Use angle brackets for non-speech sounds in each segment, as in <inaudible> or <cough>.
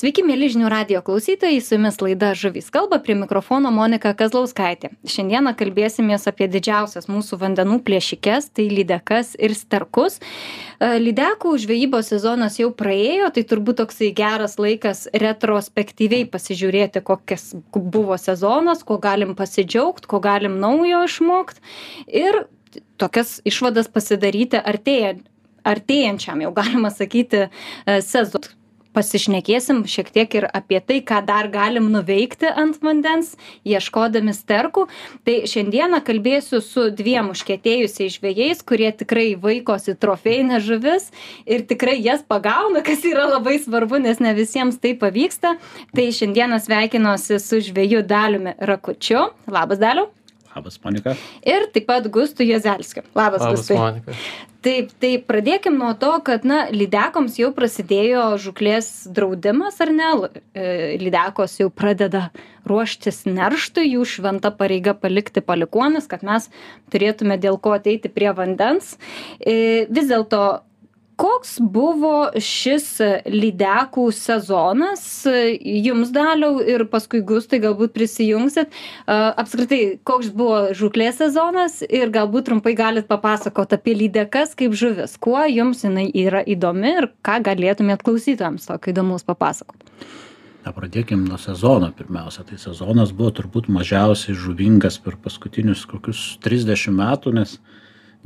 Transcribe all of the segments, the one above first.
Sveiki, mėly žinių radio klausytojai, su jumis laida Žuvys kalba, prie mikrofono Monika Kazlauskaitė. Šiandieną kalbėsimės apie didžiausias mūsų vandenų plėšikės, tai lydekas ir sterkus. E, lydekų žvejybos sezonas jau praėjo, tai turbūt toksai geras laikas retrospektyviai pasižiūrėti, kokias buvo sezonas, ko galim pasidžiaugti, ko galim naujo išmokti ir tokias išvadas pasidaryti artėjant artėjančiam, jau galima sakyti, e, sezonui pasišnekėsim šiek tiek ir apie tai ką dar galim nuveikti ant vandens ieškodami sterkų tai šiandieną kalbėsiu su dviem užkietėjusiais žvejais kurie tikrai vaikosi trofėjines žuvis ir tikrai jas pagauna kas yra labai svarbu nes ne visiems tai pavyksta tai šiandieną sveikinuosi su žveju daliumi rakučiu labas daliau Labas, Monika. Ir taip pat Gustu Jezelskiu. Labas, Labas Gustai. Taip, tai pradėkim nuo to, kad, na, lydekoms jau prasidėjo žuklės draudimas, ar ne? E, Lydekos jau pradeda ruoštis nerštui, jų šventa pareiga palikti palikuonis, kad mes turėtume dėl ko ateiti prie vandens. E, Vis dėlto, koks buvo šis lydekų sezonas? Jums daliau ir paskui gustai galbūt prisijungsit. Apskritai koks buvo žūklės sezonas ir galbūt trumpai galit papasakot apie lydekas kaip žuvis. Kuo jums jinai yra įdomi ir ką galėtumėt klausytojams tokio įdomaus papasakot? Na, pradėkim nuo sezono pirmiausia. Tai sezonas buvo turbūt mažiausiai žuvingas per paskutinius kokius 30 metų, nes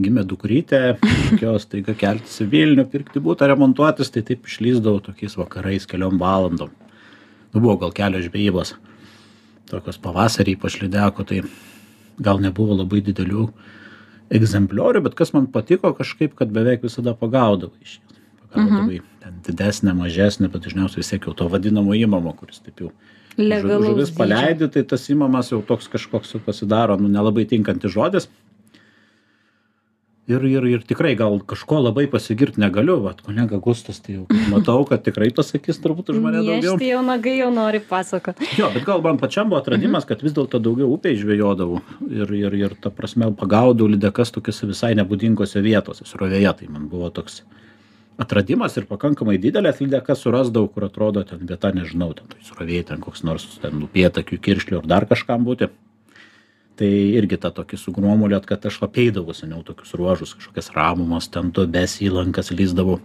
gimė dukrytė, reikėjo staiga keltis į Vilnių, pirkti būtą, remontuotis, tai taip išlyzdavau tokiais vakarais keliom valandom. Nu, buvo gal kelios žvejybos, tokios pavasarį ypač lydeko, tai gal nebuvo labai didelių egzempliorių, bet kas man patiko kažkaip, kad beveik visada pagaudavai iš jų. Pagaudavai ten didesnę, mažesnę, bet dažniausiai jau to vadinamo įmamo, kuris taip jau Legalaus žuvis paleidi, tai tas įmamas jau toks kažkoks pasidaro, nu nelabai tinkantis žodis. Ir, ir, ir tikrai gal kažko labai pasigirti negaliu, vat kolega Gustas, tai jau matau, kad tikrai pasakys turbūt už mane daugiau. Niežti jau nagai jau nori pasakot Jo, bet gal man pačiam buvo atradimas, kad vis dėlto daugiau upėje žvejodavau ir, ir, ir ta prasme pagaudau lydekas tokiose visai nebūdingose vietose, srovėje. Tai man buvo toks atradimas ir pakankamai didelės lydekas surasdavau, kur atrodo ten vieta, nežinau, ten toj srovėje, ten koks nors ten upėtakių, kiršlių ar dar kažkam būti. Tai irgi tą tokį sugromulėt, kad aš apeidavau seniau tokius ruožus, kažkokias ramumas, ten duobes įlankas lyzdavau.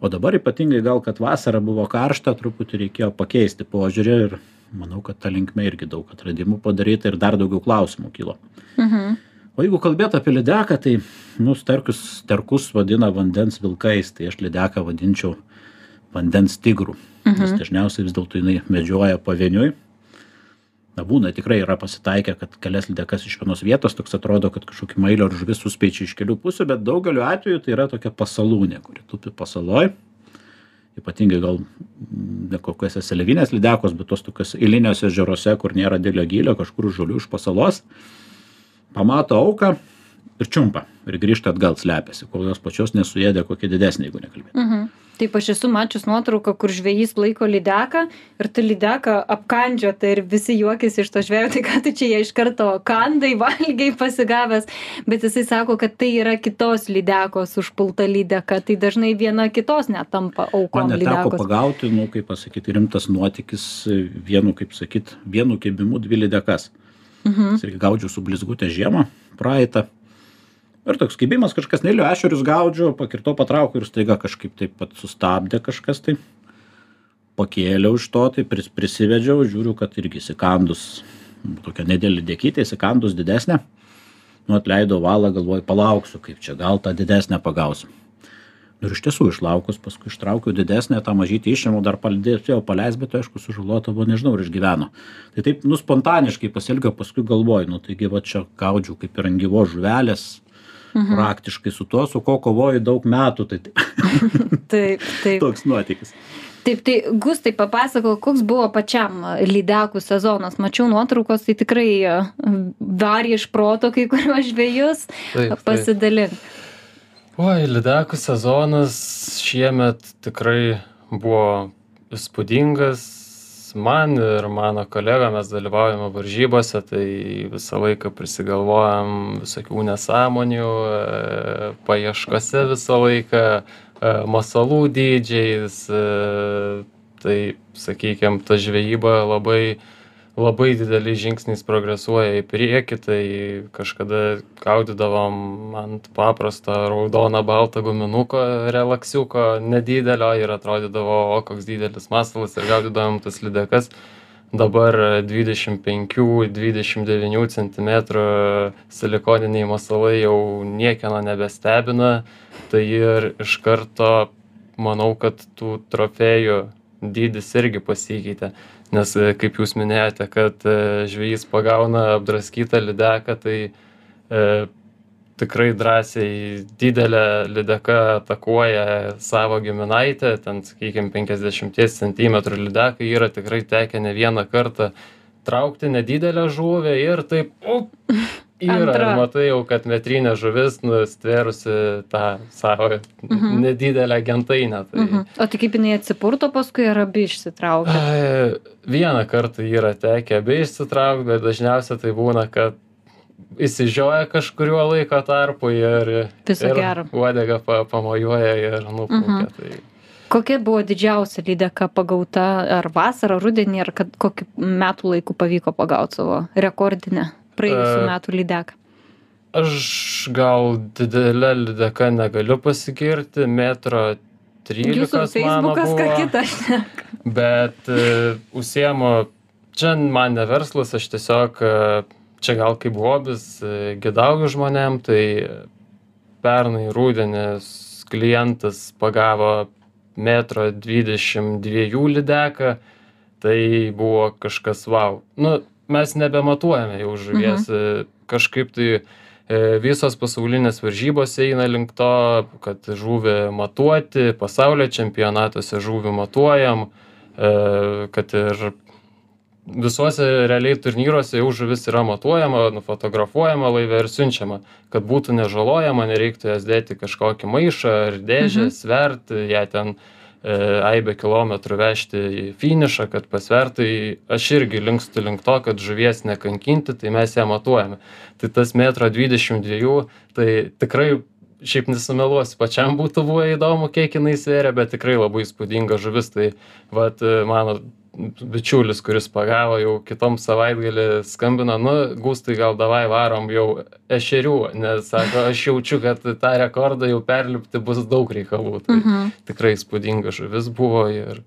O dabar ypatingai gal, kad vasara buvo karšta, truputį reikėjo pakeisti požiūrį ir manau, kad ta linkme irgi daug atradimų padaryta ir dar daugiau klausimų kilo. mhm. O jeigu kalbėt apie lydeką, tai, nu, sterkus, sterkus vadina vandens vilkais, tai aš lydeką vadinčiau vandens tigrų. Mhm. Nes dažniausiai vis dėlto jinai medžioja pavieniui. Na, būna tikrai yra pasitaikę, kad kelias lydekas iš vienos vietos, toks atrodo, kad kažkokį mailio ar žuvis suspeičia iš kelių pusių, bet daugeliu atveju tai yra tokia pasalūnė, kuri tupi pasaloj. Ypatingai gal mm, ne kokiuose selivinės lydekos, bet tos tokios eiliniuose ežeruose, kur nėra didelio gylio, kažkur už žolių iš pasalos. Pamato auką ir čiumpa. Ir grįžta atgal slepiasi, kol jos pačios nesuėdė kokie didesnė, jeigu nekalbėti. Mhm. Taip aš esu mačius nuotrauką, kur žvėjys laiko lydeką ir ta lydeka apkandžiota ir visi juokiasi iš to žvėjo, tai ką tu čia ją iš karto kandai, valgiai pasigavęs, bet jisai sako, kad tai yra kitos lydekos užpulta lydeka, tai dažnai viena kitos netampa aukom Man neteko pagauti, nu, kaip pasakyti, rimtas nuotykis vienu, kaip sakyt, vienu kėbimu dvi lydekas. Mhm. Irgi gaudžiau su blizgutė žiemą praeitą. Ir toks kibimas kažkas neliu ešerius gaudžiu, pakirto patraukiu ir staiga kažkaip taip pat sustabdė kažkas tai. Pakėliau iš to, tai pris, prisivedžiau, žiūriu, kad irgi įsikandus, tokia nedėlė dėkytė, įsikandus didesnė. Nu, atleido valą, galvoju, palauksiu, kaip čia gal tą didesnę pagausiu. Ir iš tiesų išlaukus, paskui ištraukiau didesnę, tą mažytį išėmiau, dar palidėjau paleis, bet aišku, sužalota buvo, nežinau, ir išgyveno. Tai taip, nu, spontaniškai pasielgiau, paskui galvoju, nu, taigi va čia gaudžiau kaip ir ant gyvos žuvelės, mhm. praktiškai su tuo, su ko kovoju daug metų, tai taip, <laughs> Taip, taip. toks nuotykis. Taip, tai Gustai papasako, koks buvo pačiam lydekų sezonas. Mačiau nuotraukos, tai tikrai a, varė iš proto kai kuriuos žvėjus. Pasidalink. Oi, lydekų sezonas šiemet tikrai buvo įspūdingas. Man ir mano kolega mes dalyvaujame varžybose, tai visą laiką prisigalvojam visokių nesąmonių, e, paieškose visą laiką, e, masalų dydžiais, e, tai sakykim ta žvejyba labai labai dideliais žingsniais progresuoja į priekį tai kažkada gaudydavom ant paprasto raudono balto guminuko relaksiuko nedidelio ir atrodydavo o koks didelis masalas. Ir gaudydavom tas lydekas. Dabar dvidešim penkių dvidešim devynių centimetrų silikoniniai masalai jau niekieno nebestebina. Tai ir iš karto manau kad tų trofėjų dydis irgi pasikeitė nes e, kaip jūs minėjote kad e, žvejys pagauna apdraskytą lydeką tai e, tikrai drąsiai didelė lydeka atakuoja savo giminaitę ten sakykim penkiasdešimties centimetrų lydekai yra tikrai tekę ne vieną kartą traukti nedidelę žuvį ir taip up yra ir matai jau kad metrinė žuvis nustvėrusi tą savo Mhm. nedidelę gentainę tai Mhm. O tai kaip jinai atsipurto paskui ar abi išsitraukia? Ai, Vieną kartą yra tekę abi išsitraukti, bet dažniausiai tai būna, kad įsižioja kažkuriuo laiko tarpu ir, ir uodega pa, pamojuoja ir nuplaukia. Mhm. Tai, Kokia buvo didžiausia lydeka pagauta ar vasarą, rudenį, ar kad kokiu metų laiku pavyko pagauti savo rekordinę praėjusių metų lydeką? aš gal didelę lydeka negaliu pasigirti, metro 13 Jūsų Facebookas ką kitą. bet uh, užsiemu, čia man ne verslas, aš tiesiog, uh, čia gal kaip hobis, uh, gidauju žmonėm, tai pernai rūdienis klientas pagavo metro 22 lydeką, tai buvo kažkas wow. Nu, mes nebematuojame jau žuvies, mhm. kažkaip tai e, visos pasaulinės varžybos eina link to, kad žuvį matuoti, pasaulio čempionatuose žuvį matuojam, e, kad ir visuose realiai turnyruose jau žuvis yra matuojama, nufotografuojama laive ir siunčiama, kad būtų nežalojama, nereiktų jas dėti kažkokį maišą ar dėžę, mhm. sverti, ją ten e, aibę kilometrų vežti į finišą, kad pasvertai, aš irgi linkstu link to, kad žuvies nekankinti, tai mes ją matuojame. Tai tas metro 22, tai tikrai šiaip nesumeluosiu, pačiam būtų buvę įdomu, kiek jinai sveria, bet tikrai labai įspūdinga žuvis. Tai vat, mano bičiulis, kuris pagavo jau kitom savaitgalį, skambino, nu, gūstai gal davai varom jau ešerių, nes sako, aš jaučiu, kad tą rekordą jau perlipti bus daug reikalų. Tai Mhm. tikrai įspūdinga žuvis buvo ir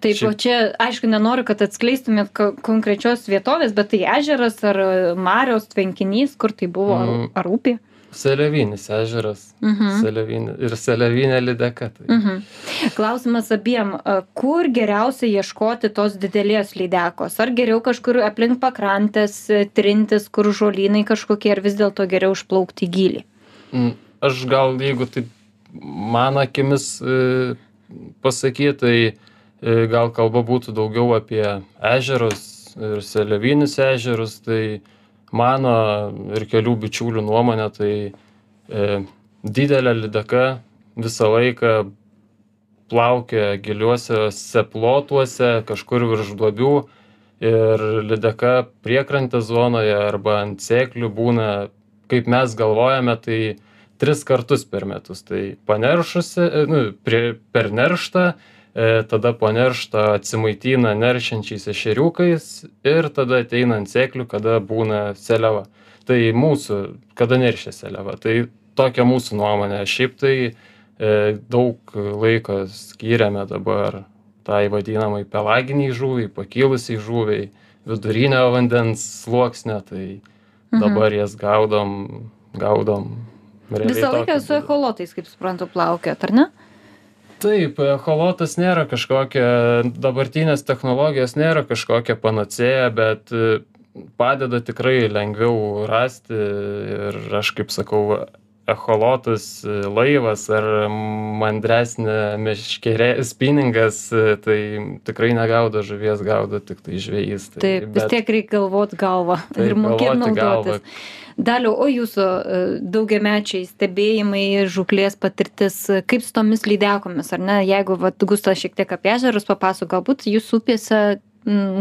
Taip, Šiaip- o čia, aišku, nenoriu, kad atskleistumėt ko- konkrečios vietovės, bet tai ežeras ar e, Marios tvenkinys, kur tai buvo, Mm. ar upė? Selevinis ežeras. Mhm. Selevinė, ir selevinė lydeka. Tai. Mhm. Klausimas abiem, kur geriausia ieškoti tos didelės lydekos? Ar geriau kažkur aplink pakrantės e, trintis, kur žolynai kažkokie, ar vis dėlto geriau išplaukti į gilį? Mm, Aš gal, jeigu taip mano akimis e, pasakyti, tai e, gal kalba būtų daugiau apie ežerus ir selevinius ežerus, tai mano ir kelių bičiulių nuomonė, tai e, didelė lydeka visą laiką plaukia giliuosiuose plotuose, kažkur virš duobių ir lydeka priekrantės zonoje arba ant sėklių būna, kaip mes galvojame, tai tris kartus per metus. Tai paneršusi, nu, prie, per nerštą, tada po nerštą atsimaitina neršiančiais ešeriukais ir tada ateina ant sėklių, kada būna seliava. Tai mūsų, kada neršia seliava. Tai tokia mūsų nuomonė. Šiaip tai e, daug laiko skiriame dabar tai vadinamai pelaginiai žuviai, pakilusiai žuviai, vidurinio vandens sluoksnio, tai Mhm. dabar jas gaudom, gaudom. realiai Visą laiką su echolotais, kaip suprantu, plaukėt, ar ne? Taip, echolotas nėra kažkokia, dabartinės technologijos nėra kažkokia panacėja, bet e, padeda tikrai lengviau rasti ir aš kaip sakau, echolotas, e, laivas ar mandresnė meškerė, spiningas, e, tai tikrai negaudo žuvies, gaudo tik tai žvėjys. Tai, Taip, vis tiek reikia galvot galvą Taip, ir galvą. naudotis. Daliau, o jūsų e, daugiamečiai stebėjimai, žuklės patirtis, kaip su tomis lydekomis, ar ne? Jeigu, vat, Gustas šiek tiek apie ežerus papasako, galbūt jūs upėse,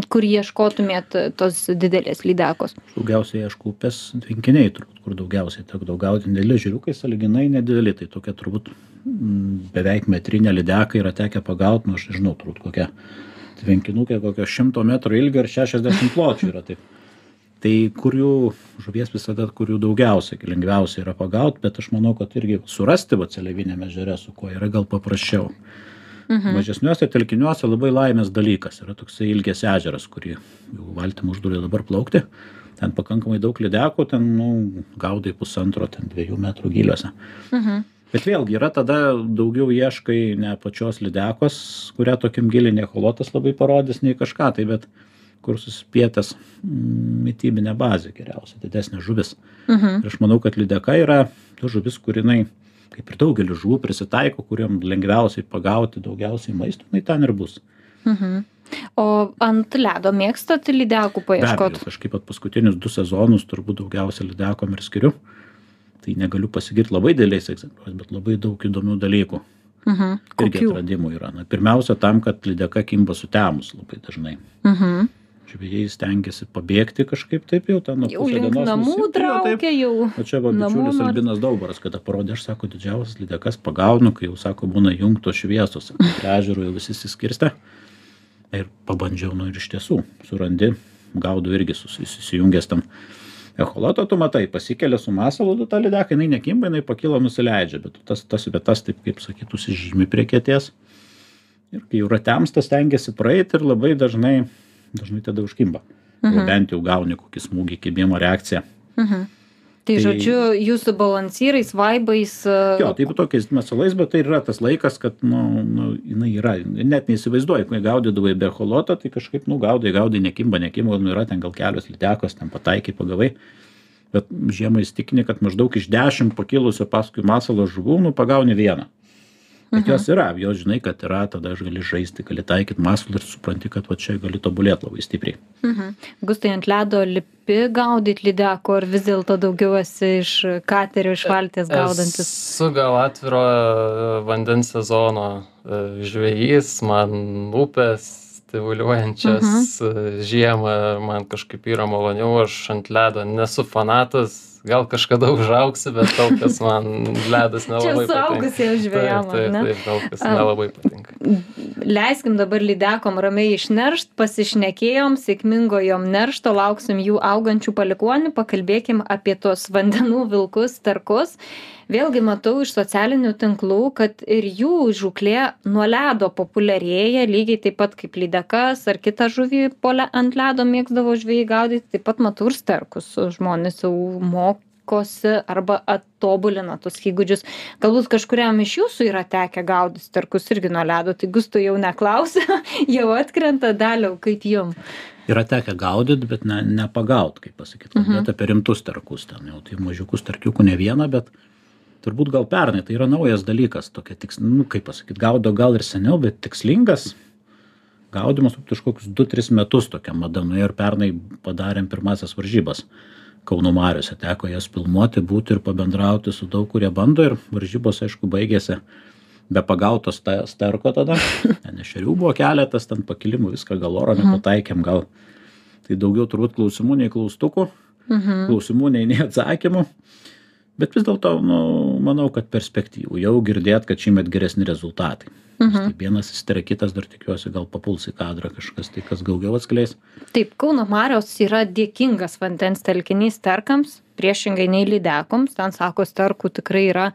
kur ieškotumėt tos didelės lydekos. Daugiausiai aišku upės tvenkiniai, turbūt, kur daugiausiai tekdavo gauti nedideli žiūriukai, saliginai nedideli, tai tokia turbūt beveik metrinė lydeka yra tekę pagauti, nu aš nežinau, turbūt kokia tvenkinukė kokio šimto metrų ilgio ir šešiasdešimt pločio yra taip tai kur jų žuvies visada kur jų daugiausia lengviausia yra pagaut bet aš manau kad irgi surasti vat seliaviniam ežere su kuo yra gal paprasčiau Mhm. mažesniuose telkiniuose labai laimės dalykas yra toksai ilgės ežeras kurį valtim uždraudė dabar plaukti ten pakankamai daug lydekų ten nu gaudai pusantro ten dviejų metrų gyliuose Mhm. bet vėlgi yra tada daugiau ieškai ne pačios lydekos kurią tokiam gily nei echolotas labai parodys nei kažką tai bet kur suspietęs mm, mitybinė bazė geriausia didesnė žuvis Mhm. ir aš manau kad lydeka yra ta žuvis kur jinai kaip ir daugelis žuvų prisitaiko kuriem lengviausiai pagauti daugiausiai maisto jinai ten ir bus Mhm. O ant ledo mėgstat lydekų be abejo paieškot? kažkaip vat paskutinius du sezonus turbūt daugiausia lydekom ir skiriu tai negaliu pasigirt labai dideliais egzemplioriais bet labai daug įdomių dalykų Mhm. irgi atradimų yra na pirmiausia tam kad lydeka kimba sutemus labai dažnai Mhm. Žvejai stengiasi pabėgti kažkaip taip jau ten Jau link dienos namų traukia jau. o čia va bičiulis albinas daubaras kada parodė aš sako didžiausias lydekas pagaunu kai jau sako būna įjungtos šviesos prie <laughs> ežero jau visi išsiskirstę ir pabandžiau nu ir iš tiesų surandi gaudau irgi susi- susijungęs ten echolotą tu matai pasikelia su masalu tu tą lydeką jinai nekimba jinai pakyla nusileidžia bet tu tas tas vietas taip kaip sakyt užsižymi prie kėdės ir kai jau yra temsta stengiasi praeit ir labai dažnai dažnai tada užkimba. Arba bent jau gauni kokį smūgį kibimo reakciją. Mhm. Tai Tai- žodžiu, jūsų balansyrais, vaibais. e, jo taip tokiais mesalais bet tai yra tas laikas kad nu nu jinai yra. Net neįsivaizduoji kai gaudydavai be echoloto tai kažkaip nu gaudai gaudai nekimba nekimba nu yra ten gal kelios lydekos ten pataikei pagavai. Bet žiemą įsitikini kad maždaug iš dešim pakilusių paskui masalą žuvų nu pagauni vieną bet jos yra jos žinai kad yra tada aš gali žaisti gali taikyt masalą ir supranti kad va čia gali tobulėt labai stipriai Mhm. Gustai ant ledo lipi gaudyt lydeko, ar vis dėlto daugiau esi iš katerio, iš valties gaudantis? Esu gal atviro e, vandens sezono e, žvejys, man upės stimuliuojančias e, žiemą, man kažkaip yra maloniau, aš ant ledo nesu fanatas, gal kažkada užauksiu, bet kol kas man ledas <laughs> nelabai patinka. suaugusiems žvėjam, Taip, taip, taip, kol kas nelabai patinka. Leiskim dabar lydekom ramiai išneršt, pasišnekėjom, sėkmingo jom neršto, lauksim jų augančių palikonių, pakalbėkim apie tos vandenų vilkus, tarkus. Vėlgi matau iš socialinių tinklų, kad ir jų žuklė nuo ledo populiarėja, lygiai taip pat kaip lydekas ar kitą žuvį po le, ant ledo mėgdavo žvėjai gaudyti, taip pat matau ir sterkus žmonės jau mokosi arba atobulina tos įgūdžius. Galbūt kažkuriam iš jūsų yra tekę gaudyti sterkus irgi nuo ledo, tai gustų jau neklausia, <laughs> jau atkrenta daliau, kaip jum. yra tekę gaudyt bet ne nepagaut kaip pasakyt Mhm. kalbėt apie rimtus sterkus ten jau tai mažiukus starkiukų ne vieną bet turbūt gal pernai tai yra naujas dalykas tokia tiks nu kaip pasakyt gaudo gal ir seniau bet tikslingas gaudymas prieš kokius du tris metus tokia mada nuėjo ir pernai padarėm pirmąsias varžybas kauno mariose teko jas filmuoti būti ir pabendrauti su daug kurie bando ir varžybos aišku baigėsi be pagauto sta sterko tada. <laughs> Ten ešerių buvo keletas ten pakilimų viską gal oro nepataikėm gal tai daugiau turbūt klausimų nei klaustukų. Mhm. klausimų nei nei atsakymų bet vis dėlto nu manau kad perspektyvų jau girdėt kad šįmet geresni rezultatai Mhm. tai vienas išsitarė kitas dar tikiuosi gal papuls į kadrą kažkas tai kas daugiau atskleis Taip, Kauno Marios yra dėkingas vandens telkinys sterkams, priešingai nei lydekoms. Ten, sako, sterkų tikrai yra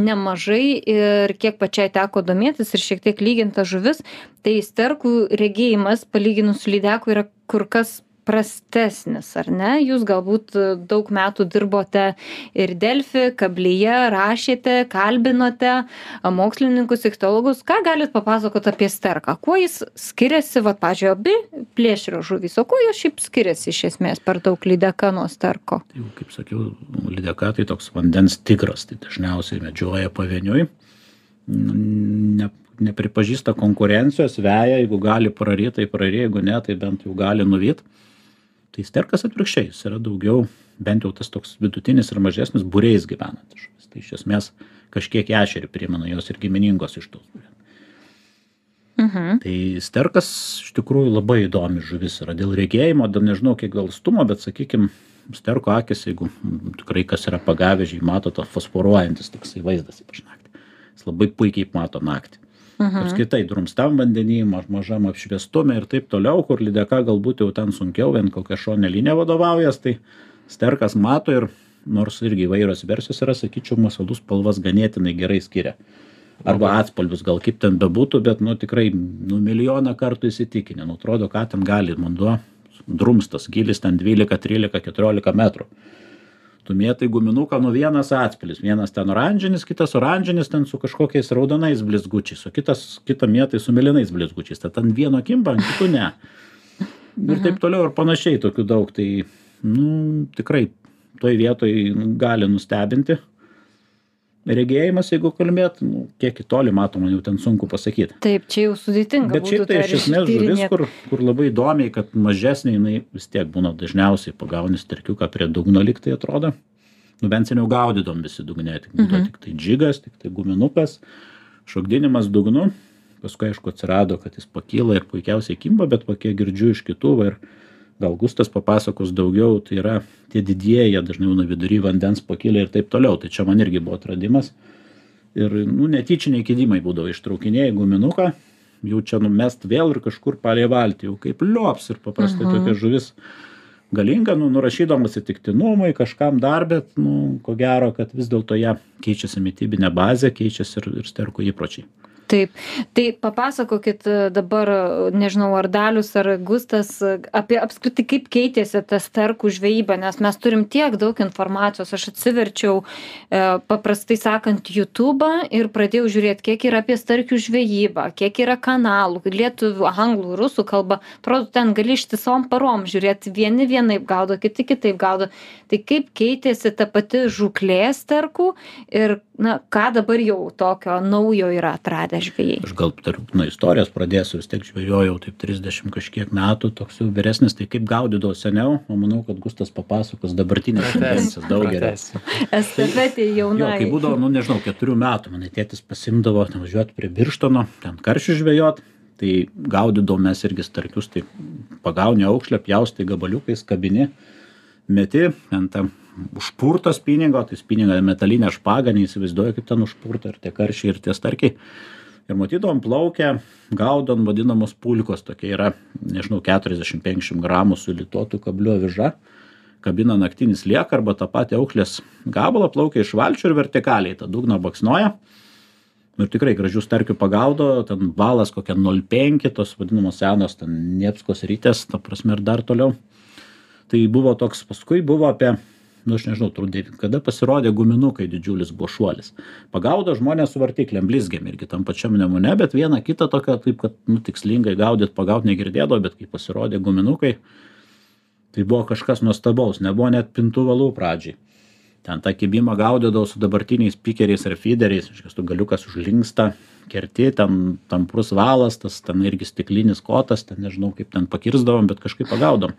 nemažai ir kiek pačiai teko domėtis ir šiek tiek lyginta žuvis, tai sterkų regėjimas palyginus su lydeku yra kur kas prastesnis, ar ne? Jūs galbūt e, daug metų dirbote ir Delfi, kablyje, rašėte, kalbinote a, mokslininkus, ichtologus. Ką galit papasakot apie sterką? Kuo jis skiriasi, va, pažiūrėjau, abi plėšrio žuvys, o kuo jos šiaip skiriasi iš esmės per daug lydeka nuo sterko? jau kaip sakiau lydeka tai toks vandens tigras tai dažniausiai medžioja pavieniui ne nepripažįsta konkurencijos veja jeigu gali praryt tai praryja jeigu ne tai bent jau gali nuvyt tai sterkas atvirkščiai jis yra daugiau bent jau tas toks vidutinis ir mažesnis būriais gyvenantis žuvis. Tai iš esmės kažkiek ešerį primena jos ir giminingos iš tos žuvies Mhm. tai sterkas iš tikrųjų labai įdomi žuvis yra. Dėl regėjimo dėl nežinau kiek gal atstumo bet sakykim sterko akys jeigu tikrai kas yra pagavę žvejai mato tą fosforuojantis toksai vaizdas ypač naktį. Jis labai puikiai mato naktį apskritai drumstam vandeny maž mažam apšviestume ir taip toliau kur lydeka galbūt jau ten sunkiau vien kokia šone linija vadovaujas tai sterkas mato ir nors irgi įvairios versijos yra sakyčiau masalų spalvas ganėtinai gerai skiria. Arba atspalvius gal kaip ten bebūtų bet nu tikrai nu milijoną kartų įsitikinę. Nu atrodo ką ten gali vanduo drumstas gylis ten dvylika trylika keturiolika metrų tu mėtai guminuką nu vienas atspalvis vienas ten oranžinis kitas oranžinis ten su kažkokiais raudonais blizgučiais o kitas kitą mėtai su mėlynais blizgučiais tad ant vieno kimba ant kitų ne. Ir taip toliau ir panašiai tokių daug tai nu tikrai toj vietoj gali nustebinti regėjimas jeigu kalbėt nu kiek į tolį matoma jau ten sunku pasakyt. Taip čia jau sudėtinga bet šiaip tai iš esmės žuvis kur kur labai įdomiai kad mažesnė jinai vis tiek būna dažniausiai pagauni sterkiuką prie dugno lyg tai atrodo. Nu bent seniau gaudydavom visi dugne tik būdavo Mhm. tiktai džigas tiktai guminukas šokdinimas dugnu. Paskui aišku atsirado kad jis pakyla ir puikiausiai kimba bet va kiek girdžiu iš kitų va ir gal gustas papasakos daugiau tai yra tie didieji jie dažnai būna vidury vandens pakilę ir taip toliau. Tai čia man irgi buvo atradimas. Ir nu netyčiniai įkėdimai būdavo ištraukinėji guminuką jau čia numest vėl ir kažkur palei valtį jau kaip liops ir paprastai Mhm. tokia žuvis galinga nu nurašydavom atsitiktinumui kažkam dar bet nu ko gero kad vis dėlto ją keičiasi mitybinė bazė keičiasi ir ir sterkų įpročiai taip. Tai papasakokit e, dabar e, nežinau ar dalius ar gustas e, apie apskritai kaip keitėsi ta sterkų žvejyba nes mes turim tiek daug informacijos. Aš atsiverčiau paprastai sakant jutubą ir pradėjau žiūrėt kiek yra apie starkių žvejybą kiek yra kanalų lietuvių anglų rusų kalba. Atrodo ten gali ištisom parom žiūrėt. Vieni vienaip gaudo kiti kitaip gaudo. Tai kaip keitėsi ta pati žūklė sterkų ir na ką dabar jau tokio naujo yra atradę žvejai. Aš gal dar nuo istorijos pradėsiu vis tiek žvejojau taip trisdešim kažkiek metų toks jau vyresnis tai kaip gaudydavau seniau o manau kad gustas papasakos dabartines tendencijas daug geriau estafetė Jo, jaunai. kai būdavo, nu nežinau, keturių metų, mane tėtis pasimdavo ten važiuoti prie Birštono, ten karšių žvejot, tai gaudydavo mes irgi starkius, tai pagauni aukšlę, pjaustai gabaliukais, kabini, meti, ten tam užpurto spiningo, tai spiningo metalinė špaga, neįsivaizduoju, kaip ten užpurto ir tie karšiai, ir tie starkiai. Ir matydavom plaukę, gaudom vadinamos pulkos, tokia yra, nežinau, 40-50 gramų su lituotų kabliu aviža kabina naktinis lieka arba tą patį auklės gabalą plaukia iš valčių ir vertikaliai tą dugną baksnoja. Ir tikrai gražių starkių pagaudo, ten valas kokia 0,5, tos vadinamos senos, ten niepskos rytės, ta prasme ir dar toliau. Tai buvo toks, paskui buvo apie, nu aš nežinau, turbūt kada pasirodė guminukai didžiulis buvo šuolis. Pagaudo žmonės su vartiklėm blizgėm irgi tam pačiam nemune, bet vieną kitą tokią, taip kad, nu, tikslingai gaudyt, pagaut negirdėdavo, bet kai pasirodė guminukai, tai buvo kažkas nuostabaus, nebuvo net pintų valų pradžiai. Ten tą kibimą gaudydavau su dabartiniais pikeriais ar feederiais, iškas tu galiukas užlinksta, kerti, ten tamprus valas, tas ten irgi stiklinis kotas, ten nežinau kaip ten pakirsdavom, bet kažkaip pagaudom.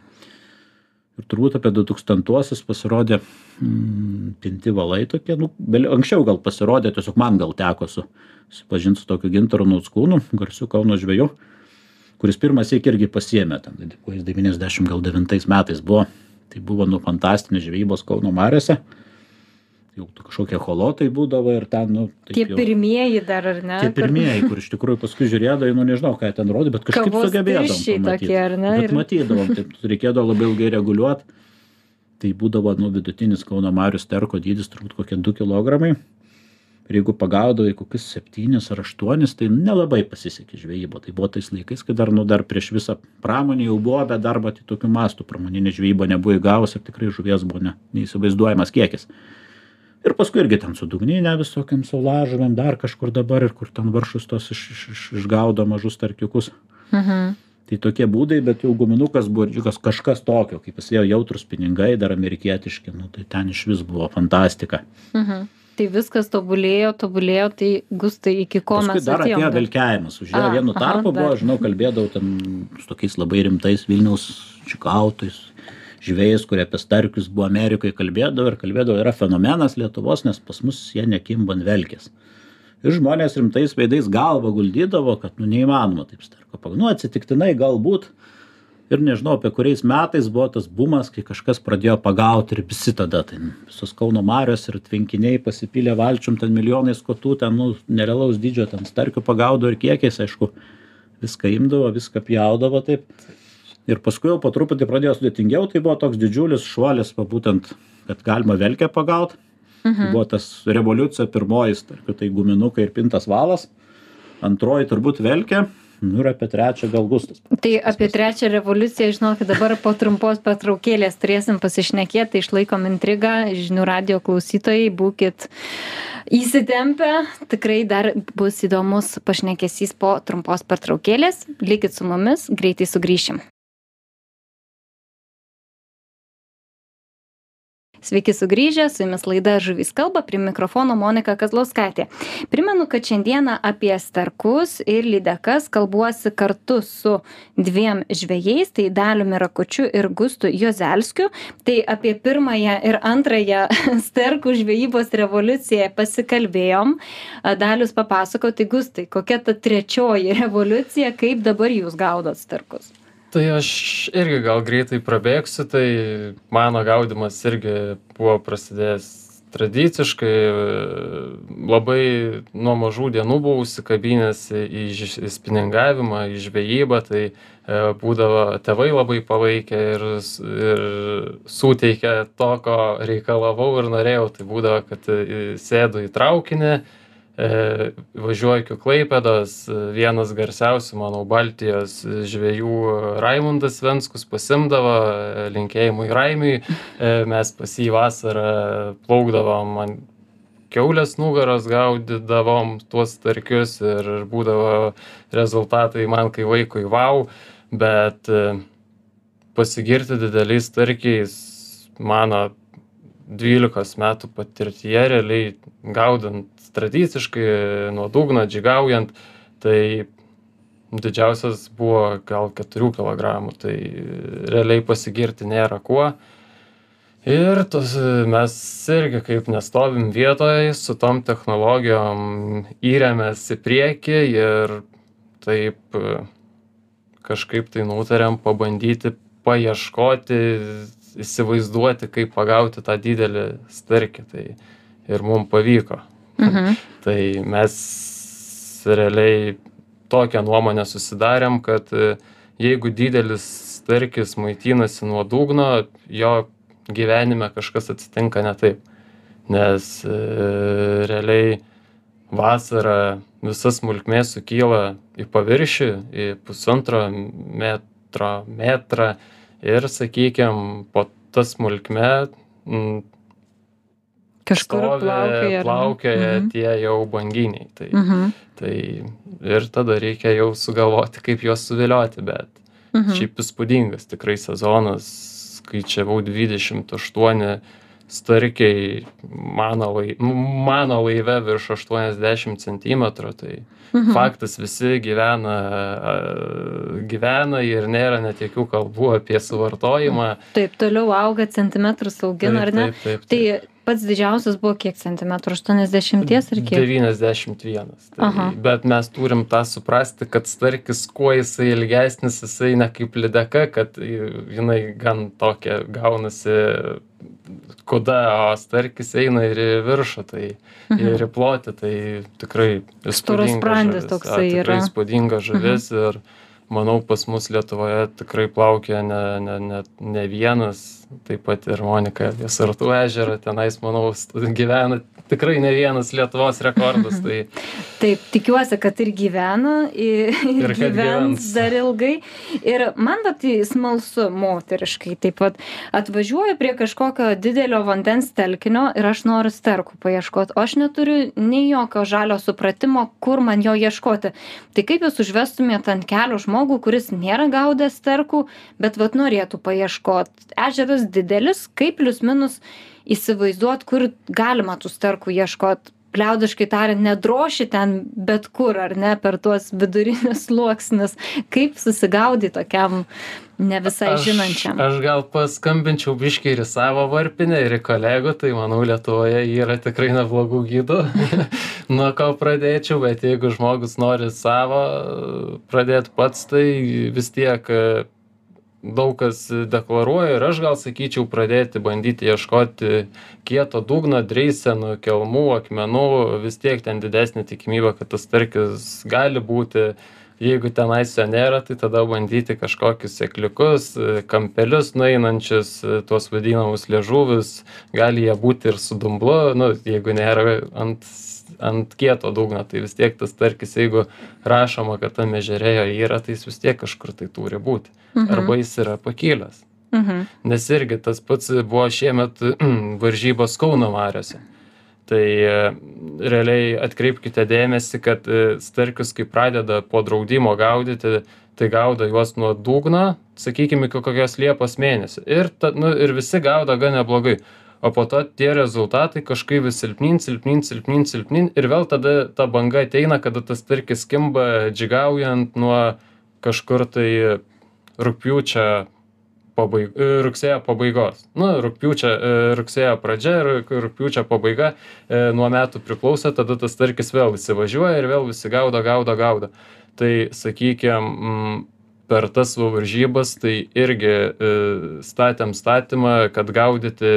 Ir turbūt apie 2000-uosius pasirodė mm, pinti valai tokie, nu, vėliau, anksčiau gal pasirodė, tiesiog man gal teko su, supažinti su tokiu gintaru Nautskūnu, garsiu Kauno žvėju kuris pirmas sykį irgi pasiėmė, ten, kokiais 90 gal 9 metais buvo, tai buvo nu fantastinės žvejybos Kauno Mariose, jau kažkokie holotai būdavo ir ten, nu, taip tie jau, pirmieji dar ar ne tie pirmieji, kur iš tikrųjų paskui žiūrėdavai, nu nežinau, ką ten rodė, bet kažkaip Kavos sugebėdavom. tirščiai pamatyt. tokie, ar ne? Bet Ir- matydavom, taip <laughs> reikėdavo labai ilgai reguliuoti. Tai būdavo, nu, vidutinis Kauno Marių sterko dydis turbūt kokie 2 kg. Ir jeigu pagaudavai kokius 7 ar 8, tai nelabai pasisekė žvejybo. Tai buvo tais laikais, kai dar, nu, dar prieš visą pramonę jau buvo, bet dar tai tokių mastų pramoninė žvejyba nebuvo įgavus ir tikrai žuvies buvo ne, neįsivaizduojamas kiekis. Ir paskui irgi ten su dugninė visokiam saulažuvėm, dar kažkur dabar ir kur ten varšus tos iš, iš, iš, išgaudo mažus tarkiukus. Mhm. Tai tokie būdai, bet jau guminukas buvo džiugas kažkas tokio, kaip pasėjo jautrus pinigai, dar amerikietiški, nu, tai ten iš vis buvo fantastika. Mhm. Tai viskas tobulėjo, tobulėjo, tai gustai iki ko Paskui mes dar atėjo atėjome. velkiavimas. Už ją A, vienu tarpu buvo, dar. žinau, kalbėdavau ten su tokiais labai rimtais Vilniaus čikautais, žvėjais, kurie apie starkius buvo Amerikoje kalbėdavo ir kalbėdavo, yra fenomenas Lietuvos, nes pas mus jie nekimba ant velkės. Ir žmonės rimtais veidais galvą guldydavo, kad nu neįmanoma taip starko pagauti. Nu, atsitiktinai galbūt ir nežinau apie kuriais metais buvo tas bumas kai kažkas pradėjo pagaut ir visi tada ten visos kauno marios ir tvenkiniai pasipylė valčiom ten milijonais kotų ten nu nerealaus dydžio ten starkių pagaudavo ir kiekiais aišku viską imdavo viską pjaudavo taip ir paskui jau po truputį pradėjo sudėtingiau tai buvo toks didžiulis šuolis va būtent kad galima velkę pagaut Mhm. buvo tas revoliucija pirmoji starkių tai guminukai ir pintas valas antroji turbūt velkė nu ir apie trečią gal gustas Tai apie trečią revoliuciją, žinokit, dabar po trumpos patraukėlės turėsim pasišnekėti, tai išlaikom intrigą, žinių radio klausytojai, būkit įsitempę, tikrai dar bus įdomus pašnekesys po trumpos pertraukėlės, likit su mumis, greitai sugrįšim. Sveiki sugrįžę, su jumis laida Žuvys kalba, prie mikrofono Monika Kazlauskaitė. Primenu, kad šiandieną apie starkus ir lydekas kalbuosi kartu su dviem žvėjais, tai Daliumi Rakučiu ir Gustu Jozelskiu. Tai apie pirmąją ir antrąją <laughs> starkų žvėjybos revoliuciją pasikalbėjom. Dalius papasako, tai Gustai, kokia ta trečioji revoliucija, kaip dabar jūs gaudot starkus? Tai aš irgi gal greitai prabėgsiu, tai mano gaudimas irgi buvo prasidėjęs tradiciškai, labai nuo mažų dienų buvau užsikabinęs į į spiningavimą, į žvejybą, tai e, būdavo tėvai labai palaikė ir, ir suteikė to, ko reikalavau ir norėjau. Tai būdavo, kad e, sėdu į traukinį, važiuoju iki Klaipėdos, e, vienas garsiausių, manau, Baltijos žvėjų Raimundas Venskus pasimdavo, e, linkėjimui Raimiui, e, mes pas jį vasarą plaukdavom ant keulės nugaros gaudydavom tuos starkius ir būdavo rezultatai man kai vaikui wow, bet e, pasigirti dideliais starkiais mano 12 metų patirtyje realiai gaudant tradiciškai nuo dugno džigaujant, tai didžiausias buvo gal 4 kg, tai realiai pasigirti nėra kuo. Ir tos, mes irgi kaip nestovim vietoje, su tom technologijom įrėmės į priekį ir taip kažkaip tai nutarėm pabandyti paieškoti, įsivaizduoti, kaip pagauti tą didelį starkį. Tai ir mums pavyko. Mhm. Tai mes realiai tokią nuomonę susidarėm, kad e, jeigu didelis starkis maitinasi nuo dugno, jo gyvenime kažkas atsitinka ne taip. Nes e, realiai vasarą visas smulkmė sukyla į paviršių, į pusantro metro, metrą ir, sakykime, po tas smulkmė m, Kažkur stovi, plaukioja. plaukioja Mhm. tie jau banginiai. Tai, Mhm. tai ir tada reikia jau sugalvoti, kaip juos suvilioti, bet Mhm. šiaip įspūdingas tikrai sezonas, skaičiavau 28 starkiai mano, lai, mano laive virš 80 cm, tai Mhm. faktas visi gyvena, gyvena ir nėra net jokių kalbų apie suvartojimą. Taip, toliau auga centimetrus augina, ar ne? Taip, taip, taip. Tai pats didžiausias buvo kiek centimetrų? 80 ar kiek? 91. Tai, Aha. bet mes turim tą suprasti, kad starkis, kuo jisai ilgesnis, jisai ne kaip lydeka, kad jinai gan tokia gaunasi kuda, o starkis eina ir į viršų, tai Mhm. ir į plotį, tai tikrai Storasprandis žuvis. toksai Jo, tikrai yra. įspūdinga žuvis ir manau pas mus Lietuvoje tikrai plaukia ne, ne, ne, ne vienas, taip pat ir Monika Viesartų ežerą, tenais, manau, gyvena tikrai ne vienas Lietuvos rekordas. Tai <laughs> Taip, tikiuosi, kad ir gyvena, ir, <laughs> ir Ir gyvens gyvens. dar ilgai. Ir man tai smalsu moteriškai. Taip pat atvažiuoju prie kažkokio didelio vandens telkinio ir aš noriu sterkų paieškoti, o aš neturiu nei jokio žalio supratimo, kur man jo ieškoti. Tai kaip jūs užvestumėte ant kelio žmogų, kuris nėra gaudęs sterkų, bet vad norėtų paieškoti. Ežeras didelis, kaip plius minus įsivaizduot, kur galima tų sterkų ieškoti liaudiškai tariant, nedroši ten bet kur, ar ne, per tuos vidurinius <laughs> sluoksnius. Kaip susigaudyti tokiam ne visai aš, žinančiam? Aš gal paskambinčiau biškai ir į savo varpinę, ir į kolegų, tai manau Lietuvoje yra tikrai neblogų gydų, <laughs> nuo ko pradėčiau, bet jeigu žmogus nori savo pradėti pats, tai vis tiek daug kas deklaruoja ir aš gal sakyčiau pradėti bandyti ieškoti kieto dugno dreisenų kelmų akmenų vis tiek ten didesnė tikimybė kad tas starkis gali būti jeigu tenais jo nėra tai tada bandyti kažkokius sekliukus kampelius nueinančius tuos vadinamus liežuvius gali jie būti ir su dumblu nu jeigu nėra ant ant kieto dugno tai vis tiek tas starkis jeigu rašoma kad tam ežere jo yra tai jis vis tiek kažkur tai turi būti arba jis yra pakilęs Mhm. nes irgi tas pats buvo šiemet <clears throat> varžybos Kauno mariose. Tai e, realiai atkreipkite dėmesį, kad e, starkius, kai pradeda po draudimo gaudyti, tai gaudo juos nuo dugno, sakykime, iki kokios Liepos mėnesio. Ir, ta, nu, ir visi gaudo gan neblogai. O po to tie rezultatai kažkaip vis silpnin, silpnin, silpnin, silpnin ir vėl tada ta banga ateina, kada tas starkis kimba džigaujant nuo kažkur tai rūpiučio pabaig e, rugsėjo pabaigos. Nu rugpjūčio e, rugsėjo pradžia ir rugpjūčio pabaiga e, nuo metų priklauso tada tas starkis vėl įsivažiuoja ir vėl visi gaudo gaudo gaudo. Tai sakykim mm, per tas va varžybas tai irgi statėm statymą kad gaudyti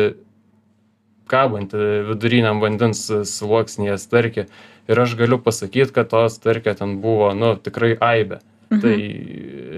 kabantį viduriniam vandens sluoksnyje starkį. Ir aš galiu pasakyt kad to starkio ten buvo nu tikrai aibė tai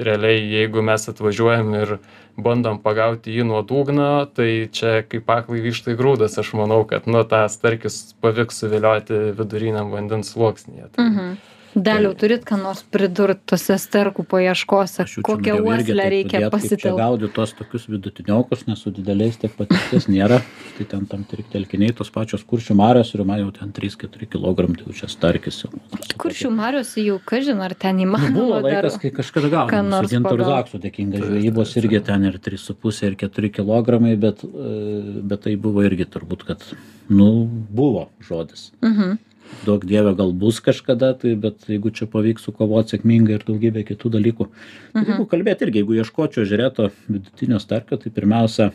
realiai jeigu mes atvažiuojam ir bandom pagauti jį nuo dugno tai čia kaip aklai vištai grūdas aš manau kad nu tą starkis pavyks suvilioti viduriniam vandens sluoksnyje tai Mhm. Daliau, turit ką nors pridurt tose sterkų paieškose, kokią uoslę reikia pasitelkti? gaudyt tuos tokius vidutiniokus, nes su dideliais tiek patirties nėra. Tai ten tam tik telkiniai, tos pačios kuršių marios ir man jau ten 3-4 kg, tai čia starkis. jau. Kuršių mariuose jau, kažin, ar ten Nu, įmanoma buvo laikas, kai kažkada gintaru pagaut. zaksu dėkinga žvejybos irgi ten ir 3,5 ir 4 kg, bet, e, bet tai buvo irgi turbūt, kad, nu, buvo žodis. Mhm. Daug dievė gal bus kažkada, tai, bet jeigu čia pavyks sukovoti sėkmingai ir daugybė kitų dalykų. Mhm. Jeigu kalbėti irgi, jeigu ieškočiau žiūrėto vidutinio starkio, tai pirmiausia,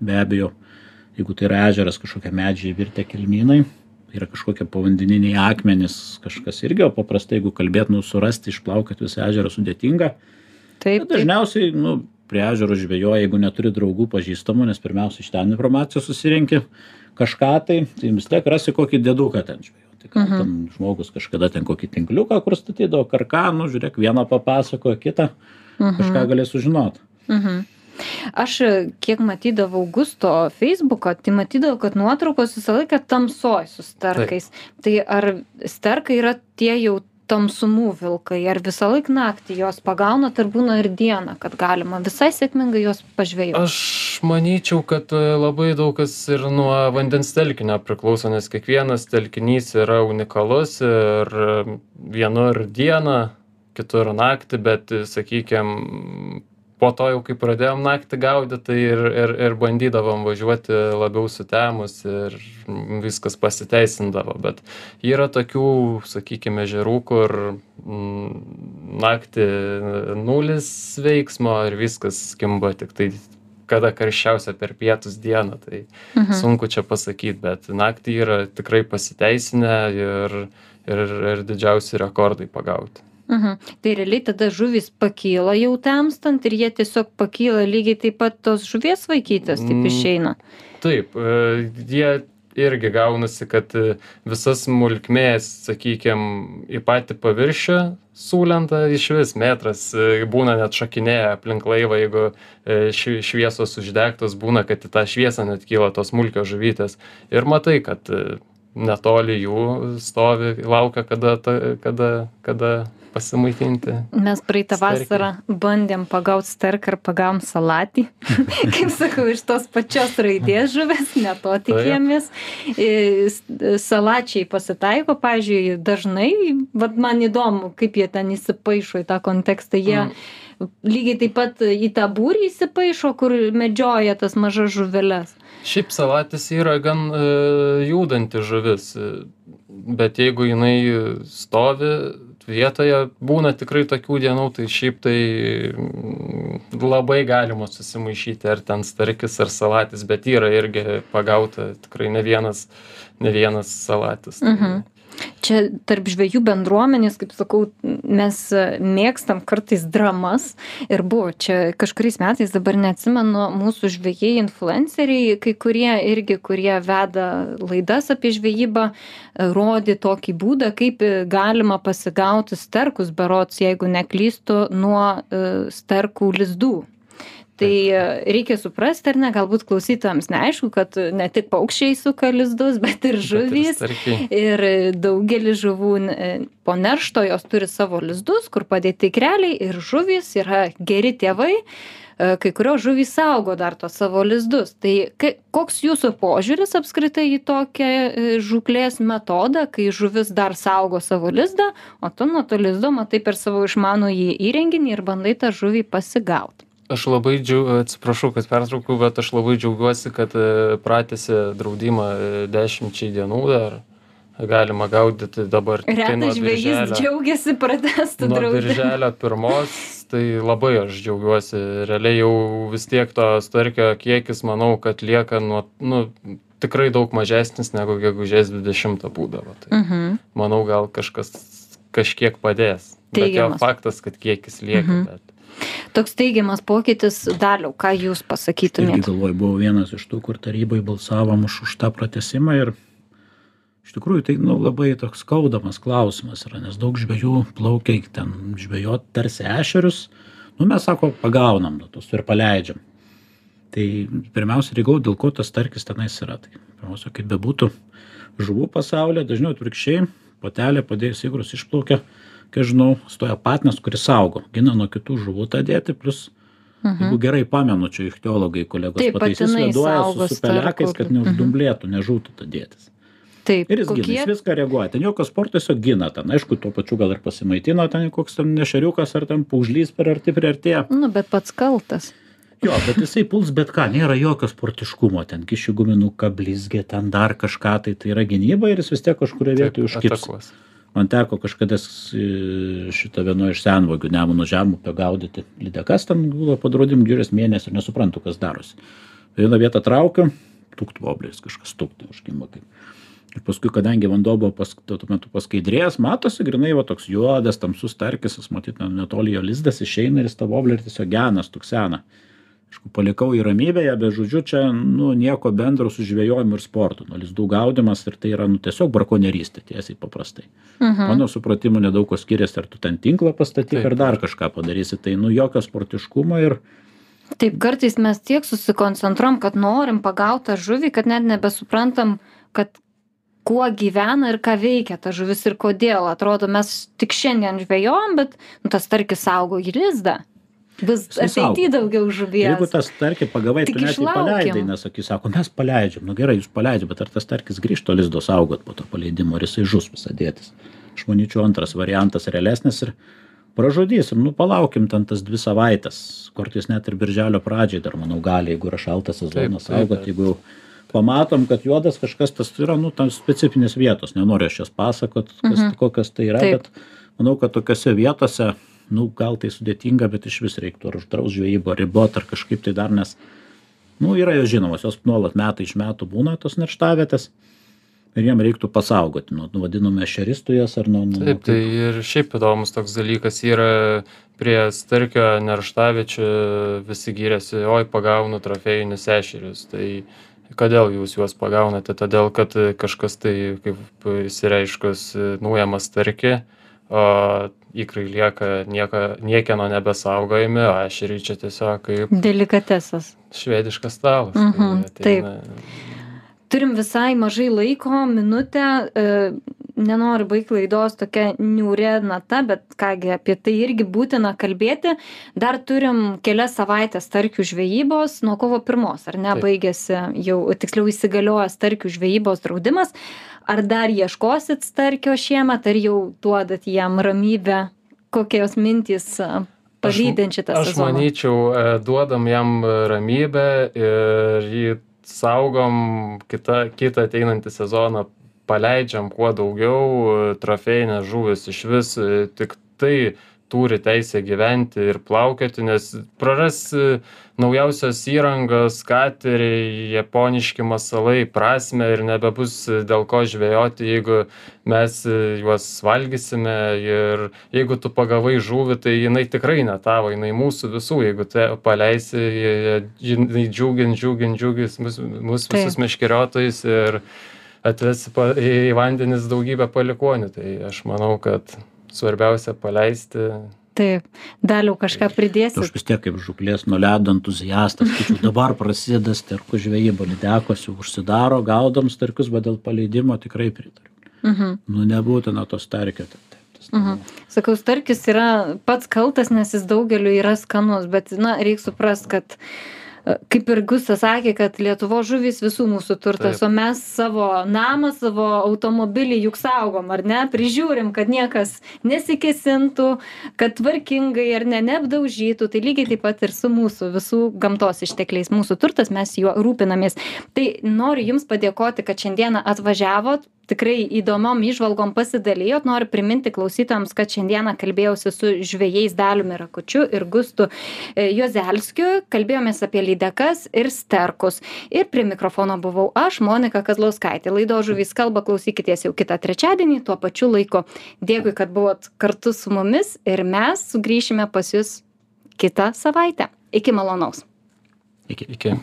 be abejo, jeigu tai yra ežeras, kažkokie medžiai virtę kelmynai, yra kažkokie povandeniniai akmenys, kažkas irgi, o paprastai, jeigu kalbėt, nu, surasti, išplaukti visą ežerą sudėtinga. Taip, dažniausiai, nu, prie ežero žvejoja, jeigu neturi draugų pažįstamų, nes pirmiausia iš ten informaciją susirinkti kažką tai, tai vis tiek rasi kokį dėduką ten žvejoja. Tai ką Mhm. ten žmogus kažkada ten kokį tinkliuką, kur statydavo karkanų, žiūrėk, vieną papasakojo, kitą, Mhm. kažką galės sužinoti. Mhm. Aš kiek matydavau Gusto Facebooką, tai matydavau, kad nuotraukos visą laiką tamsoj su starkais. Tai ar starkai yra tie jau tamsumų vilkai, ar visą laiką naktį jos pagauna, ar būna ir dieną, kad galima visai sėkmingai jos pažvėjoti. aš manyčiau kad e, labai daug kas ir nuo vandens telkinio priklauso nes kiekvienas telkinys yra unikalus ir e, vienur dieną kitur naktį bet e, sakykim po to jau kai pradėjom naktį gaudyt tai ir ir ir bandydavom važiuoti labiau sutemus ir viskas pasiteisindavo. Bet yra tokių sakykim ežerų kur mm, naktį nulis veiksmo ir viskas kimba tiktai kada karščiausia per pietus dieną. Tai Mhm. sunku čia pasakyt bet naktį yra tikrai pasiteisinę ir ir ir didžiausi rekordai pagauti Mhm. Tai realiai tada žuvis pakyla jau temstant ir jie tiesiog pakyla lygiai taip pat tos žuvies vaikytės, taip Mm. išeina. Taip, e, jie irgi gaunasi, kad e, visas smulkmės, sakykime, į patį paviršių sulenta iš vis metras, e, būna net šakinėja aplink laivą, jeigu švi- šviesos uždegtos, būna, kad į tą šviesą net kyla tos smulkios žuvytės. Ir matai, kad netoli jų stovi, laukia, kada, kada, kada pasimaitinti. Mes praeitą Starkį. vasarą bandėm pagauti starką ir pagavom salatį. <laughs> Kaip sakau, iš tos pačios raidės žuvis, ne to tikėjomės. E, s- Salačiai pasitaiko, pažiūrėjau, dažnai, vad man įdomu, kaip jie ten įsipaišo į tą kontekstą. Jie Mm. lygiai taip pat į tą būrį įsipaišo, kur medžioja tas mažas žuveles. Šiaip salatis yra gan e, judanti žuvis, e, bet jeigu jinai stovi vietoje, būna tikrai tokių dienų, tai šiaip tai mm, labai galima susimaišyti, ar ten starkis, ar salatis, bet yra irgi pagauta tikrai ne vienas, ne vienas salatis. Tai, Mhm. Čia tarp žvejų bendruomenės, kaip sakau, mes mėgstam kartais dramas. Ir buvo čia kažkuriais metais, dabar neatsimenu, mūsų žvejai influenceriai, kai kurie irgi, kurie veda laidas apie žvejybą, rodi tokį būdą, kaip galima pasigauti sterkus berots, jeigu neklystu, nuo e, sterkų lizdų tai e, reikia suprasti ar ne galbūt klausytojams neaišku kad ne tik paukščiai suka lizdus bet ir žuvys. ir daugelis žuvų e, po neršto jos turi savo lizdus kur padėti ikreliai ir žuvys yra geri tėvai e, kai kurios žuvys saugo dar tuos savo lizdus. Tai kai koks jūsų požiūris apskritai į tokią žūklės metodą kai žuvis dar saugo savo lizdą o tu nuo to lizdo matai per savo išmanųjį įrenginį ir bandai tą žuvį pasigaut aš labai džiau atsiprašau kad pertraukiau bet aš labai džiaugiuosi kad e, pratęsė draudimą e, dešimčiai dienų dar. Galima gaudyti dabar tiktai nuo žvejys džiaugiasi pratęstų nuo birželio pirmos. Tai labai aš džiaugiuosi. Realiai jau vis tiek to starkio kiekis manau kad lieka nuo nu tikrai daug mažesnis negu gegužės dvidešimtą būdavo. Tai mhm. manau gal kažkas kažkiek padės. Bet jau faktas kad kiekis lieka mhm. bet Toks teigiamas pokytis, daliau, ką jūs pasakytumėte? Irgi galvoju, buvau vienas iš tų, kur tarybai balsavom už, už tą pratesimą ir iš tikrųjų tai nu, labai toks skaudamas klausimas yra, nes daug žvėjų plaukia ten žvėjot tarsi ešerius, nu mes sako, pagaunam, nu, tos ir paleidžiam. Tai pirmiausia, reikau, dėl ko tas tarkis tenais yra. Tai pirmiausia, kaip bebūtų žuvų pasaulyje, dažniau atvirkščiai, patelė padėjus įgrus išplaukia kai aš žinau stoja patinas kuris saugo gina nuo kitų žuvų tą dėtį plius Mhm. jeigu gerai pamenu čia ichtiologai kolegos pataisys veduoja su, su pelekais kad neuždumblėtų nežūtų ta dėtis Taip, ir jis kokie... gina, jis viską reaguoja. Ten jokio sporto tiesiog gina, ten aišku, tuo pačiu gal ir pasimaitina, ten koks ten nešeriukas ar ten paužlys per arti priartėja. Nu, bet pats kaltas. Jo, bet jisai puls bet ką, nėra jokio sportiškumo, ten kišių guminuką, blizgė, ten dar kažką, tai tai yra gynyba ir jis vis tiek kažkurioje vietoje užkips. Man teko kažkada šitą vieno iš senvagių nemuno žemupio gaudyti lydekas ten buvo po draudimų girijos mėnesį ir nesuprantu kas darosi. Vieną vietą traukiu tukt voblės kažkas tukt užkimba kaip ir paskui kadangi vanduo buvo pas tuo metu paskaidrėjęs matosi grynai va toks juodas tamsus starkis matyt netoli jo lizdas išeina ir jis tą voblę ir tiesiog gena stuksena aišku palikau jį ramybėje bet žodžiu čia nu nieko bendro su žvejojimu ir sportu. Nu lizdų gaudymas ir tai yra nu tiesiog brakonierystė tiesiai paprastai. Mhm. mano supratimu nedaug kuo skiriasi ar tu ten tinklą pastatyk ar dar kažką padarysi. Tai nu jokio sportiškumo ir Taip, kartais mes tiek susikoncentruom, kad norim pagauti tą žuvį, kad net nebesuprantam, kad kuo gyvena ir ką veikia ta žuvis ir kodėl. Atrodo, mes tik šiandien žvejojom, bet nu, tas tarkis saugo į lizdą bus ateity daugiau žuvies. Jeigu tas starkį pagavai, tu net jį paleidai, nes sakys, sako, mes paleidžiam, nu gerai, jūs paleidžiam, bet ar tas starkis grįžto lizdo saugot po to paleidimo, ar jisai žus visą dėtis. Aš manyčiau, antras variantas realesnis ir pražudysim, nu palaukim ten tas dvi savaitės, kartais net ir birželio pradžiai dar, manau, gali, jeigu yra šaltas sezonas saugot, jeigu jau pamatom, kad juodas kažkas tas yra, nu, tam specifinės vietos, nenoriu aš jas pasakot, kas, mhm. kokios tai yra, Taip. bet manau, kad tokiose vietose nu gal tai sudėtinga bet išvis reiktų ar uždraust žvejybą ribot ar kažkaip tai dar nes nu yra jos žinomos jos nuolat metai iš metų būna tos nerštavietės ir jiem reiktų pasaugoti nu, vadinamų ešeristų jas ar nuo nuo taip tai ir šiaip įdomus toks dalykas yra prie starkio nerštaviečių visi giriasi oi pagaunu trofėjinius ešerius. Tai kodėl jūs juos pagaunate? Todėl kad kažkas tai kaip išsireiškus nuėma starkį o ikrai lieka nieko niekieno nebesaugojami o ešeriai čia tiesiog kaip delikatesas. švediškas stalas mhm, taip. turim visai mažai laiko minutę e, nenoriu baigt laidos tokia niūria nata bet ką gi apie tai irgi būtina kalbėti. Dar turim kelias savaites starkių žvejybos nuo kovo pirmos ar ne? Baigiasi jau tiksliau įsigalioja starkių žvejybos draudimas. Ar dar ieškosit starkio šiemet ar jau duodat jam ramybę? Kokios mintys palydint šitą aš sezoną? manyčiau e, duodam jam ramybę ir jį saugom kita kitą ateinantį sezoną paleidžiam kuo daugiau trofėjinės žuvys išvis e, tik tai turi teisę gyventi ir plaukioti nes praras naujausios įrangos kateriai japoniški masalai prasmę ir nebebus dėl ko žvejoti jeigu mes juos valgysime ir jeigu tu pagavai žuvį tai jinai tikrai ne tavo jinai mūsų visų jeigu tu paleisi jinai džiugins džiugins džiugins mus mus visus meškeriotojus ir atves pa į vandenis daugybę palikuonių tai aš manau kad svarbiausia paleisti Taip, daliau kažką pridėsi. Aš vis tiek kaip žuklės nuo ledo entuziastas, tačiau dabar prasideda sterkų žvejyba, lydekosiu užsidaro, gaudom sterkus, bet dėl paleidimo tikrai pritariu. Mhm. Nu, nebūtina to starkio. Taip, mhm. Sakau, starkis yra pats kaltas, nes jis daugeliu yra skanus, bet, na, reikia suprasti, kad uh, kaip ir gustas sakė kad lietuvos žuvys visų mūsų turtas o mes savo namą savo automobilį juk saugom ar ne? Prižiūrim kad niekas nesikėsintų kad tvarkingai ar ne neapdaužytų. Tai lygiai taip pat ir su mūsų visų gamtos ištekliais. Mūsų turtas mes juo rūpinamės. Tai noriu jums padėkoti kad šiandieną atvažiavot tikrai įdomiom įžvalgom pasidalijot. Noriu priminti klausytojams kad šiandieną kalbėjausi su žvejais daliumi rakučiu ir gustu e, juozelskiu. Kalbėjomės apie lydekas ir sterkus. Ir prie mikrofono buvau aš monika kazlauskaitė. Laidos žuvys kalba klausykitės jau kitą trečiadienį. Tuo pačiu laiku. Dėkui kad buvot kartu su mumis ir mes sugrįšime pas jus kitą savaitę. Iki malonaus. Iki iki